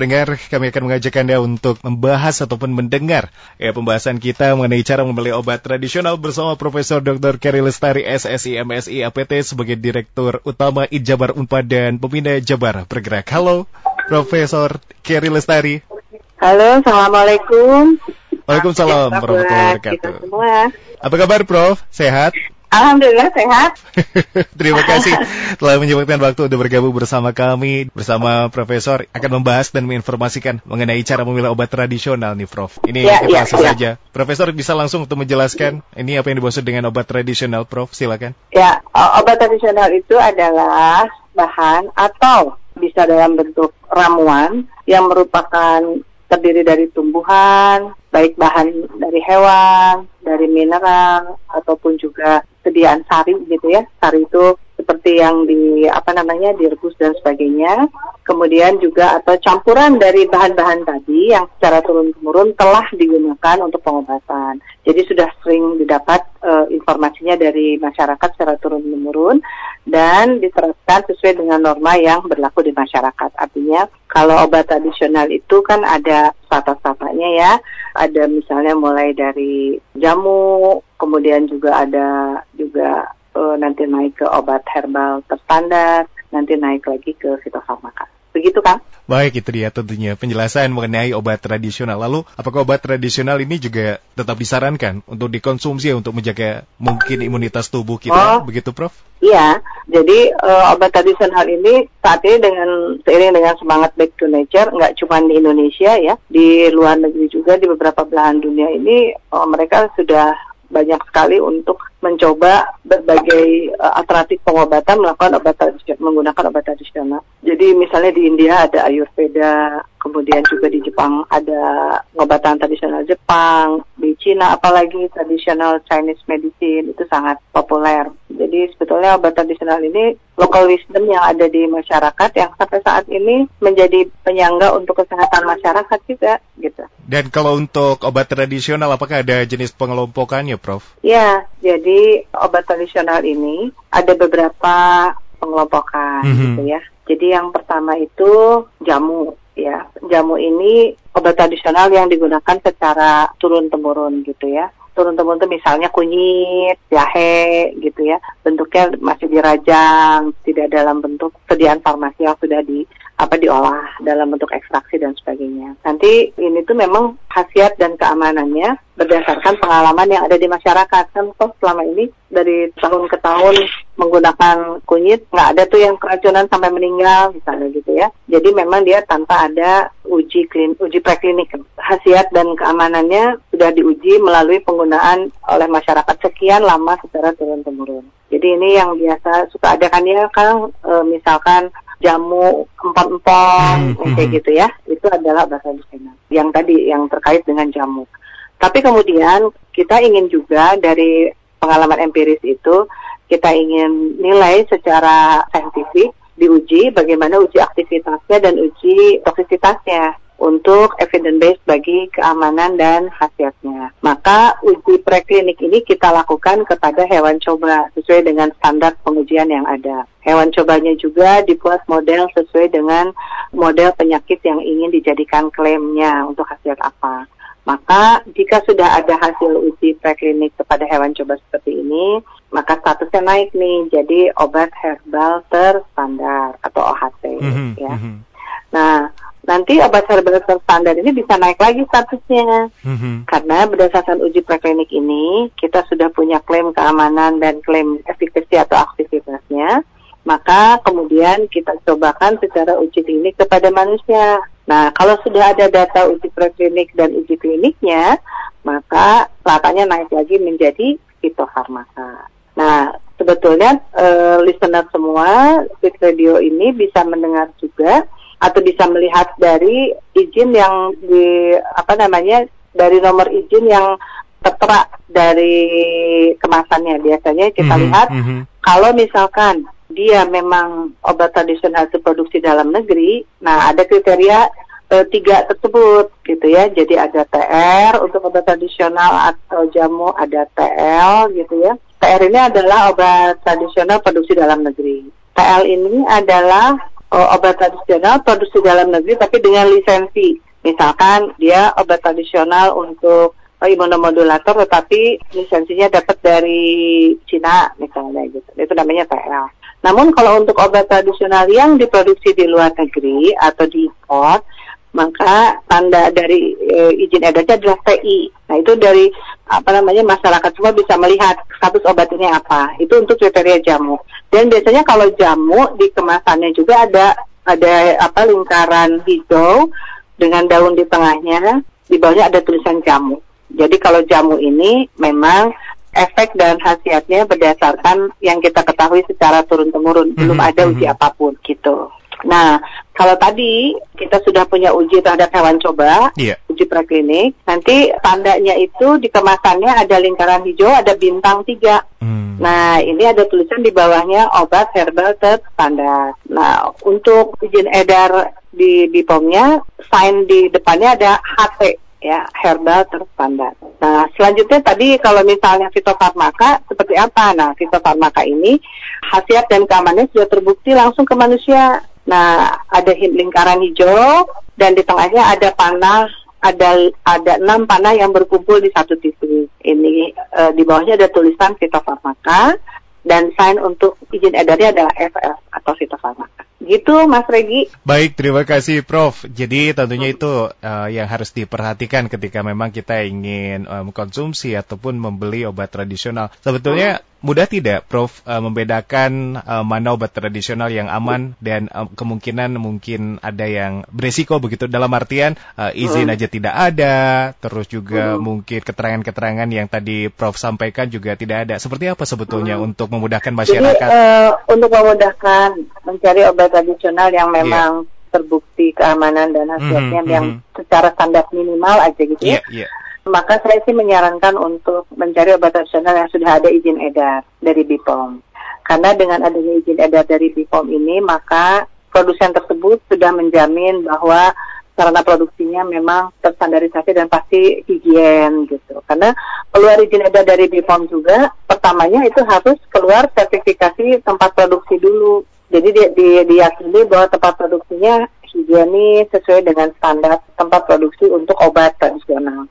Pendengar, kami akan mengajak Anda untuk membahas ataupun mendengar ya pembahasan kita mengenai cara membeli obat tradisional bersama Profesor Dr. Kerry Lestari SSI MSI APT sebagai Direktur Utama Ijabar Unpad dan Pembina Jabar Bergerak. Halo, Profesor Kerry Lestari. Halo, Assalamualaikum. Waalaikumsalam warahmatullahi wabarakatuh. Apa kabar, Prof? Sehat? Alhamdulillah sehat. Terima kasih telah menyempatkan waktu untuk bergabung bersama kami bersama Profesor akan membahas dan menginformasikan mengenai cara memilih obat tradisional nih Prof. Ini ya, kita ya, langsung ya. saja. Profesor bisa langsung untuk menjelaskan ini apa yang dimaksud dengan obat tradisional Prof. Silakan. Ya, obat tradisional itu adalah bahan atau bisa dalam bentuk ramuan yang merupakan terdiri dari tumbuhan, baik bahan dari hewan, dari mineral, ataupun juga sediaan sari gitu ya. Sari itu seperti yang di apa namanya direbus dan sebagainya. Kemudian juga atau campuran dari bahan-bahan tadi yang secara turun temurun telah digunakan untuk pengobatan. Jadi sudah sering didapat eh, informasinya dari masyarakat secara turun temurun dan diterapkan sesuai dengan norma yang berlaku di masyarakat. Artinya kalau obat tradisional itu kan ada strata-stratanya ya. Ada misalnya mulai dari jamu, kemudian juga ada juga eh, nanti naik ke obat herbal terstandar, nanti naik lagi ke fitofarmaka. Begitu kan? Baik, itu dia tentunya penjelasan mengenai obat tradisional. Lalu, apakah obat tradisional ini juga tetap disarankan untuk dikonsumsi untuk menjaga mungkin imunitas tubuh kita? Oh. Begitu, Prof? Iya, jadi eh, obat tradisional ini saat ini dengan seiring dengan semangat back to nature, nggak cuma di Indonesia ya, di luar negeri juga di beberapa belahan dunia ini eh, mereka sudah banyak sekali untuk mencoba berbagai eh, alternatif pengobatan melakukan obat tradisional menggunakan obat tradisional. Jadi misalnya di India ada Ayurveda, kemudian juga di Jepang ada pengobatan tradisional Jepang, di Cina apalagi tradisional Chinese medicine itu sangat populer. Jadi sebetulnya obat tradisional ini local wisdom yang ada di masyarakat yang sampai saat ini menjadi penyangga untuk kesehatan masyarakat juga gitu. Dan kalau untuk obat tradisional, apakah ada jenis pengelompokannya, Prof? Ya, jadi obat tradisional ini ada beberapa pengelompokan Mhm. gitu ya. Jadi yang pertama itu jamu ya. Jamu ini obat tradisional yang digunakan secara turun temurun gitu ya. Turun temurun itu misalnya kunyit, jahe gitu ya. Bentuknya masih dirajang, tidak dalam bentuk sediaan farmasi yang sudah di apa diolah dalam bentuk ekstraksi dan sebagainya. Nanti ini tuh memang khasiat dan keamanannya berdasarkan pengalaman yang ada di masyarakat. Kan toh selama ini dari tahun ke tahun menggunakan kunyit nggak ada tuh yang keracunan sampai meninggal misalnya gitu ya. Jadi memang dia tanpa ada uji klin, uji preklinik. Khasiat dan keamanannya sudah diuji melalui penggunaan oleh masyarakat sekian lama secara turun temurun. Jadi ini yang biasa suka ada kan ya kan e, misalkan jamu empon-empon Hmm, kayak hmm. gitu ya. Itu adalah obat tradisional. Yang tadi yang terkait dengan jamu. Tapi kemudian kita ingin juga dari pengalaman empiris itu kita ingin nilai secara saintifik diuji bagaimana uji aktivitasnya dan uji toksisitasnya untuk evidence based bagi keamanan dan khasiatnya. Maka uji preklinik ini kita lakukan kepada hewan coba sesuai dengan standar pengujian yang ada. Hewan cobanya juga dibuat model sesuai dengan model penyakit yang ingin dijadikan klaimnya untuk khasiat apa. Maka jika sudah ada hasil uji preklinik kepada hewan coba seperti ini, maka statusnya naik nih jadi obat herbal terstandar atau OHT Mhm, ya. mhm, Nah, nanti obat herbal terstandar ini bisa naik lagi statusnya mhm. karena berdasarkan uji preklinik ini kita sudah punya klaim keamanan dan klaim efikasi atau aktivitasnya. Maka kemudian kita cobakan secara uji klinik kepada manusia. Nah, kalau sudah ada data uji preklinik dan uji kliniknya, maka kelihatannya naik lagi menjadi fitofarmaka. Nah, sebetulnya eh, listener semua Fit Radio ini bisa mendengar juga atau bisa melihat dari izin yang di apa namanya dari nomor izin yang tertera dari kemasannya. Biasanya kita Mhm, lihat mhm. kalau misalkan dia memang obat tradisional hasil produksi dalam negeri, nah ada kriteria eh, tiga tersebut gitu ya. Jadi ada TR untuk obat tradisional atau jamu, ada TL gitu ya. TR ini adalah obat tradisional produksi dalam negeri. TL ini adalah uh, obat tradisional produksi dalam negeri tapi dengan lisensi. Misalkan dia obat tradisional untuk uh, imunomodulator tetapi lisensinya dapat dari Cina misalnya gitu. Itu namanya TL. Namun kalau untuk obat tradisional yang diproduksi di luar negeri atau diimpor maka tanda dari e, izin edarnya adalah TI. Nah itu dari apa namanya masyarakat semua bisa melihat status obat ini apa. Itu untuk kriteria jamu. Dan biasanya kalau jamu di kemasannya juga ada ada apa lingkaran hijau dengan daun di tengahnya. Di bawahnya ada tulisan jamu. Jadi kalau jamu ini memang efek dan khasiatnya berdasarkan yang kita ketahui secara turun temurun. Belum mm -hmm. ada uji mhm. apa pun gitu. Nah, kalau tadi kita sudah punya uji terhadap hewan coba, yeah. uji preklinik, nanti tandanya itu di kemasannya ada lingkaran hijau, ada bintang tiga. Hmm. Nah, ini ada tulisan di bawahnya obat herbal terstandar. Nah, untuk izin edar di BPOM-nya, sign di depannya ada HT ya herbal terstandar. Nah selanjutnya tadi kalau misalnya fitofarmaka seperti apa? Nah fitofarmaka ini khasiat dan keamanannya sudah terbukti langsung ke manusia. Nah, ada lingkaran hijau dan di tengahnya ada panah ada ada enam panah yang berkumpul di satu titik. Ini e, di bawahnya ada tulisan fitofarmaka dan sign untuk izin edarnya adalah FF atau fitofarmaka. Gitu Mas Regi. Baik, terima kasih Prof. Jadi tentunya itu uh, yang harus diperhatikan ketika memang kita ingin mengkonsumsi ataupun membeli obat tradisional. Sebetulnya mudah tidak Prof uh, membedakan uh, mana obat tradisional yang aman dan uh, kemungkinan mungkin ada yang beresiko begitu dalam artian uh, izin aja tidak ada, terus juga mungkin keterangan-keterangan yang tadi Prof sampaikan juga tidak ada. Seperti apa sebetulnya untuk memudahkan masyarakat? Jadi, uh, untuk memudahkan mencari obat tradisional yang iya. memang yeah. terbukti keamanan dan hasilnya mm -hmm, yang mm -hmm. secara standar minimal aja gitu ya. Yeah, yeah. Maka saya sih menyarankan untuk mencari obat tradisional yang sudah ada izin edar dari BPOM. Karena dengan adanya izin edar dari BPOM ini, maka produsen tersebut sudah menjamin bahwa sarana produksinya memang terstandarisasi dan pasti higien gitu. Karena keluar izin edar dari BPOM juga, pertamanya itu harus keluar sertifikasi tempat produksi dulu. Jadi dia, dia diyakini bahwa tempat produksinya higienis sesuai dengan standar tempat produksi untuk obat tradisional.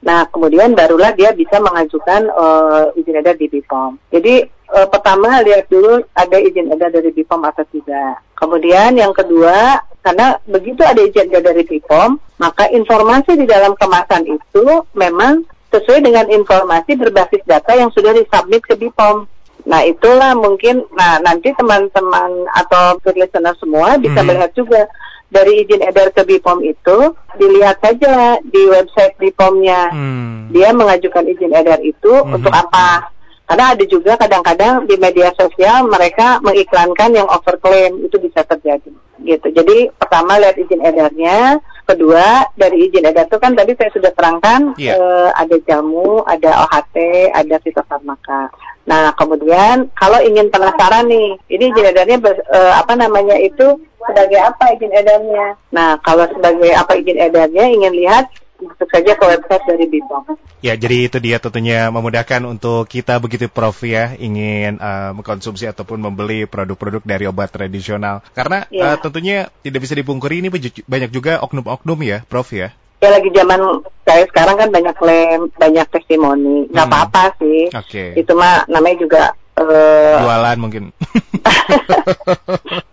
Nah, kemudian barulah dia bisa mengajukan uh, izin edar di BPOM. Jadi uh, pertama lihat dulu ada izin edar dari BPOM atau tidak. Kemudian yang kedua, karena begitu ada izin edar dari BPOM, maka informasi di dalam kemasan itu memang sesuai dengan informasi berbasis data yang sudah disubmit ke BPOM. Nah itulah mungkin, nah nanti teman-teman atau listener semua bisa mm -hmm. melihat juga dari izin edar ke BPOM itu dilihat saja di website BPOM-nya. Hmm. Dia mengajukan izin edar itu hmm. untuk apa? Karena ada juga kadang-kadang di media sosial mereka mengiklankan yang overclaim itu bisa terjadi gitu. Jadi pertama lihat izin edarnya, kedua dari izin edar itu kan tadi saya sudah terangkan yeah. eh, ada jamu, ada OHT, ada fitofarmaka. Nah kemudian kalau ingin penasaran nih, ini izin edarnya ber, eh, apa namanya itu sebagai apa izin edarnya? Nah kalau sebagai apa izin edarnya ingin lihat masuk saja ke website dari BPOM. Ya, jadi itu dia tentunya memudahkan untuk kita begitu Prof ya ingin uh, mengkonsumsi ataupun membeli produk-produk dari obat tradisional. Karena ya. uh, tentunya tidak bisa dipungkiri ini banyak juga oknum-oknum ya, Prof ya. Ya lagi zaman saya sekarang kan banyak klaim, banyak testimoni. Nggak hmm. apa-apa sih. Okay. Itu mah namanya juga uh... jualan mungkin.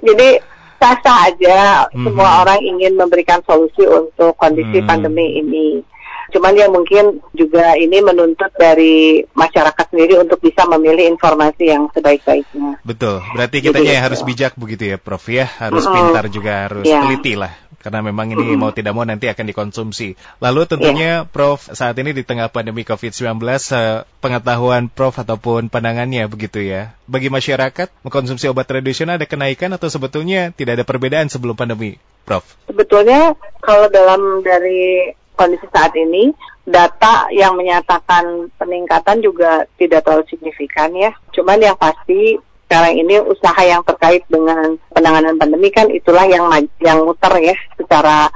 jadi sah-sah aja mm-hmm. semua orang ingin memberikan solusi untuk kondisi mm. pandemi ini. Cuman ya mungkin juga ini menuntut dari masyarakat sendiri untuk bisa memilih informasi yang sebaik-baiknya. Betul. Berarti kita yang harus bijak begitu ya, Prof ya. Harus mm-hmm. pintar juga, harus yeah. teliti lah karena memang ini mau tidak mau nanti akan dikonsumsi. Lalu tentunya yeah. Prof saat ini di tengah pandemi COVID-19 eh, pengetahuan Prof ataupun pandangannya begitu ya. Bagi masyarakat mengkonsumsi obat tradisional ada kenaikan atau sebetulnya tidak ada perbedaan sebelum pandemi, Prof? Sebetulnya kalau dalam dari kondisi saat ini data yang menyatakan peningkatan juga tidak terlalu signifikan ya. Cuman yang pasti sekarang ini usaha yang terkait dengan penanganan pandemi kan itulah yang yang muter ya secara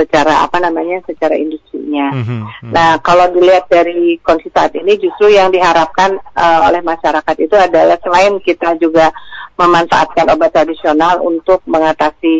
secara apa namanya secara industrinya. Mhm, mhm. Nah, kalau dilihat dari kondisi saat ini justru yang diharapkan uh, oleh masyarakat itu adalah selain kita juga memanfaatkan obat tradisional untuk mengatasi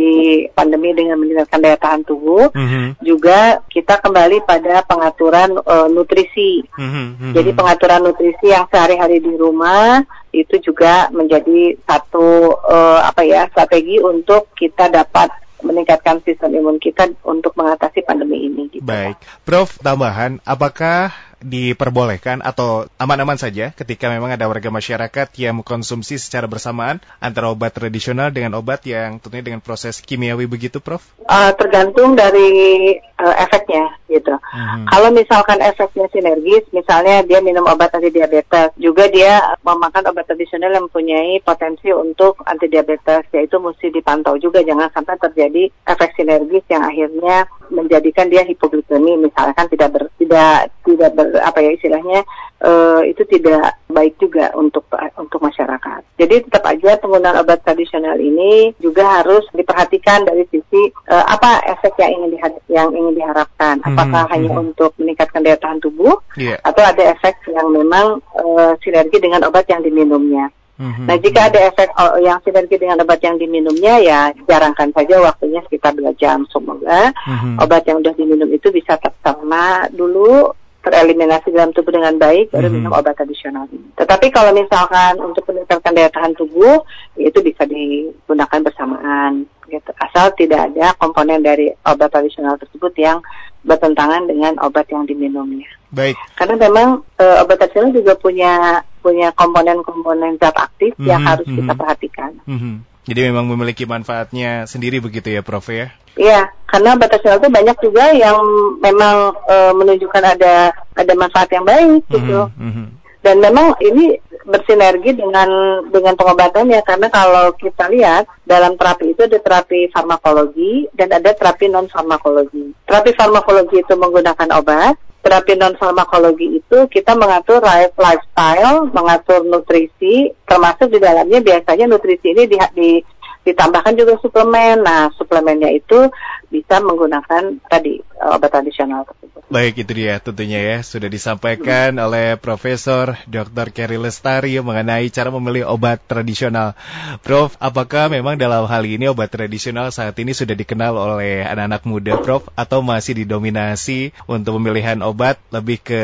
pandemi dengan meningkatkan daya tahan tubuh, Mhm, juga kita kembali pada pengaturan uh, nutrisi. mhm, mhm. Jadi pengaturan nutrisi yang sehari-hari di rumah itu juga menjadi satu uh, apa ya strategi untuk kita dapat meningkatkan sistem imun kita untuk mengatasi pandemi ini. Gitu. Baik, Prof. Tambahan, apakah diperbolehkan atau aman-aman saja ketika memang ada warga masyarakat yang mengkonsumsi secara bersamaan antara obat tradisional dengan obat yang tentunya dengan proses kimiawi begitu, Prof? Uh, tergantung dari uh, efeknya gitu. Mhm. Kalau misalkan efeknya sinergis, misalnya dia minum obat anti diabetes, juga dia memakan obat tradisional yang mempunyai potensi untuk anti diabetes, yaitu mesti dipantau juga jangan sampai terjadi efek sinergis yang akhirnya menjadikan dia hipoglikemi, misalkan tidak ber, tidak tidak ber, apa ya istilahnya eh, itu tidak baik juga untuk untuk masyarakat. Jadi tetap aja penggunaan obat tradisional ini juga harus diperhatikan dari sisi eh, apa efek yang ingin diha- yang ingin diharapkan. Apakah Mhm, hanya mhm. untuk meningkatkan daya tahan tubuh Iya. atau ada efek yang memang eh, sinergi dengan obat yang diminumnya. Mhm, Nah, jika ada efek oh, yang sinergi dengan obat yang diminumnya, ya jarangkan saja waktunya sekitar 2 jam. Semoga mhm. obat yang sudah diminum itu bisa tercerna dulu, tereliminasi dalam tubuh dengan baik, baru Mhm. minum obat tradisional ini. Tetapi kalau misalkan untuk meningkatkan daya tahan tubuh, itu bisa digunakan bersamaan. Gitu. Asal tidak ada komponen dari obat tradisional tersebut yang bertentangan dengan obat yang diminumnya. Baik. Karena memang e, obat tradisional juga punya punya komponen-komponen zat aktif yang Mhm, harus kita mhm. perhatikan. Mhm. Jadi memang memiliki manfaatnya sendiri begitu ya, Prof ya? Iya, karena obat tradisional itu banyak juga yang memang e, menunjukkan ada ada manfaat yang baik gitu. Mhm, mhm. Dan memang ini bersinergi dengan dengan pengobatannya karena kalau kita lihat dalam terapi itu ada terapi farmakologi dan ada terapi non farmakologi. Terapi farmakologi itu menggunakan obat, terapi non farmakologi itu kita mengatur life lifestyle, mengatur nutrisi, termasuk di dalamnya biasanya nutrisi ini di, di- ditambahkan juga suplemen. Nah, suplemennya itu bisa menggunakan tadi eh, obat tradisional tersebut. Baik, itu dia tentunya ya. Sudah disampaikan oleh Profesor Dr. Kerry Lestari mengenai cara memilih obat tradisional. Prof, apakah memang dalam hal ini obat tradisional saat ini sudah dikenal oleh anak-anak muda, Prof? Atau masih didominasi untuk pemilihan obat lebih ke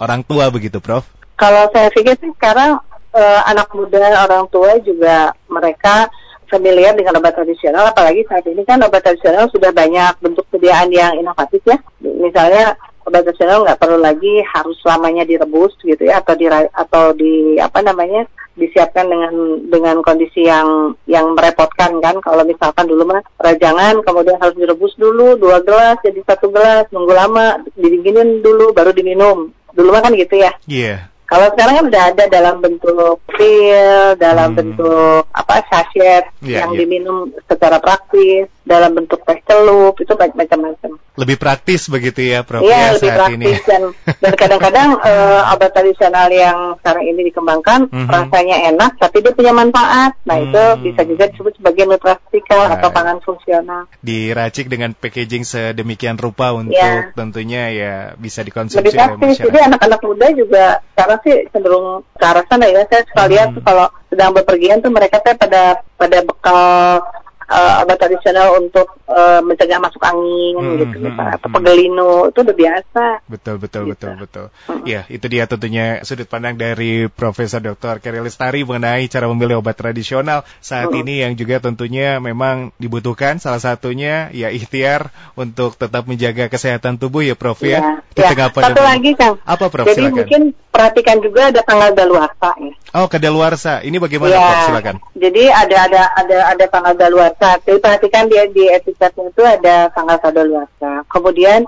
orang tua begitu, Prof? Kalau saya pikir sih sekarang eh, anak muda, orang tua juga mereka familiar dengan obat tradisional, apalagi saat ini kan obat tradisional sudah banyak bentuk sediaan yang inovatif ya. Misalnya obat tradisional nggak perlu lagi harus selamanya direbus gitu ya, atau di atau di apa namanya disiapkan dengan dengan kondisi yang yang merepotkan kan. Kalau misalkan dulu mah rajangan, kemudian harus direbus dulu dua gelas jadi satu gelas, nunggu lama, didinginin dulu baru diminum. Dulu mah kan gitu ya. Iya. Kalau sekarang kan udah ada dalam bentuk pil, dalam Hmm. bentuk apa sachet Iya, yang iya. diminum secara praktis, dalam bentuk teh celup itu banyak macam-macam. Lebih praktis begitu ya, Prof, Iya ya lebih saat praktis ini. dan dan kadang-kadang eh, obat tradisional yang sekarang ini dikembangkan Mhm. rasanya enak tapi dia punya manfaat. Nah itu Hmm. bisa juga disebut sebagai nutrasikal atau Baik. pangan fungsional. Diracik dengan packaging sedemikian rupa untuk Iya. tentunya ya bisa lebih dikonsumsi oleh praktis. Jadi anak-anak muda juga sekarang sih cenderung ke arah sana ya. Saya suka lihat Hmm. tuh kalau sedang bepergian tuh mereka tuh pada pada bekal eh, obat tradisional untuk eh, mencegah masuk angin Hmm, gitu hmm, misalnya atau hmm. pegelino itu udah biasa. Betul, betul, Gitu. betul, betul. Mm. Ya, itu dia tentunya sudut pandang dari Profesor Dr. Kerry Lestari mengenai cara memilih obat tradisional saat Mm. ini yang juga tentunya memang dibutuhkan. Salah satunya ya ikhtiar untuk tetap menjaga kesehatan tubuh ya, Prof ya. Di ya. tengah Satu lagi Kang. Apa, Prof? Jadi Silakan. mungkin perhatikan juga ada tanggal daluarsa ya. Oh, kedaluarsa. Ini bagaimana, Ya, Prof? Silakan. Jadi ada ada ada ada tanggal daluarsa. Jadi perhatikan dia di etiketnya itu ada tanggal daluarsa. Kemudian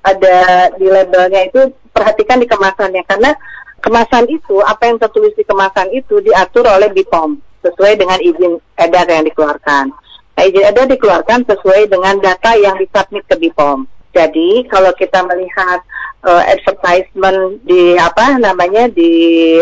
ada di labelnya itu perhatikan di kemasannya karena kemasan itu apa yang tertulis di kemasan itu diatur oleh BPOM sesuai dengan izin edar yang dikeluarkan. Nah, izin edar dikeluarkan sesuai dengan data yang disubmit ke BPOM. Jadi kalau kita melihat eh, advertisement di apa namanya di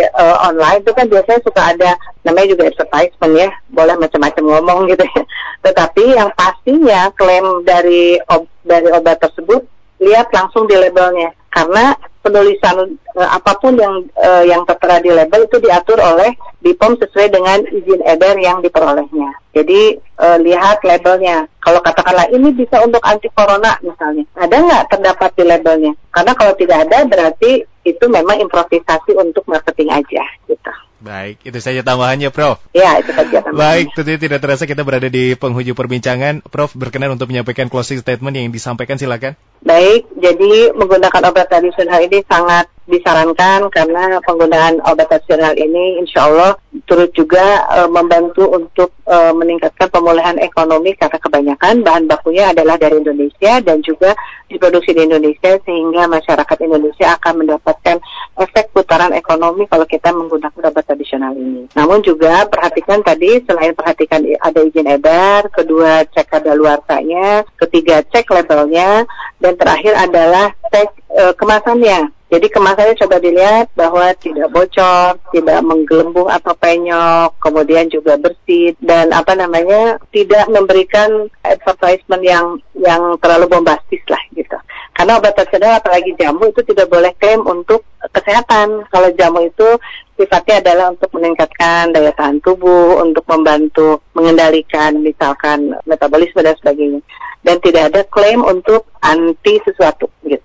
eh, online itu kan biasanya suka ada namanya juga advertisement ya, boleh macam-macam ngomong gitu ya. Tetapi yang pastinya klaim dari ob- dari obat tersebut, lihat langsung di labelnya. Karena penulisan uh, apa pun yang uh, yang tertera di label itu diatur oleh BPOM sesuai dengan izin edar yang diperolehnya. Jadi uh, lihat labelnya. Kalau katakanlah ini bisa untuk anti corona misalnya, ada nggak terdapat di labelnya? Karena kalau tidak ada berarti itu memang improvisasi untuk marketing aja gitu. Baik, itu saja tambahannya, Prof. Ya, itu saja tambahannya. Baik, tentunya tidak terasa kita berada di penghujung perbincangan. Prof, berkenan untuk menyampaikan closing statement yang disampaikan, silakan. Baik, jadi menggunakan obat tradisional ini sangat disarankan karena penggunaan obat tradisional ini insya Allah turut juga e, membantu untuk e, meningkatkan pemulihan ekonomi karena kebanyakan bahan bakunya adalah dari Indonesia dan juga diproduksi di Indonesia sehingga masyarakat Indonesia akan mendapatkan efek putaran ekonomi kalau kita menggunakan obat tradisional ini. Namun juga perhatikan tadi selain perhatikan ada izin edar, kedua cek ada luarsanya, ketiga cek labelnya dan terakhir adalah cek e, kemasannya jadi kemasannya coba dilihat bahwa tidak bocor, tidak menggelembung atau penyok, kemudian juga bersih dan apa namanya tidak memberikan advertisement yang yang terlalu bombastis lah gitu. Karena obat tradisional apalagi jamu itu tidak boleh klaim untuk kesehatan. Kalau jamu itu sifatnya adalah untuk meningkatkan daya tahan tubuh, untuk membantu mengendalikan misalkan metabolisme dan sebagainya. Dan tidak ada klaim untuk anti sesuatu gitu.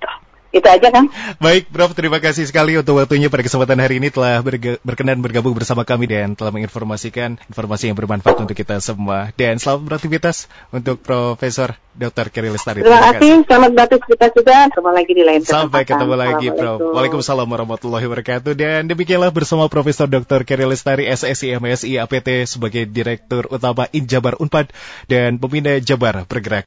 Itu aja kan? Baik, Prof. Terima kasih sekali untuk waktunya pada kesempatan hari ini telah berkenan bergabung bersama kami dan telah menginformasikan informasi yang bermanfaat untuk kita semua. Dan selamat beraktivitas untuk Profesor Dr. Kerry Lestari. Terima, kasih. Selamat beraktivitas juga. Ketemu lagi di lain kesempatan. Sampai ketemu lagi, Prof. Waalaikumsalam warahmatullahi wabarakatuh. Dan demikianlah bersama Profesor Dr. Kerry Lestari, SSI MSI APT sebagai Direktur Utama Injabar Unpad dan Pembina Jabar Bergerak.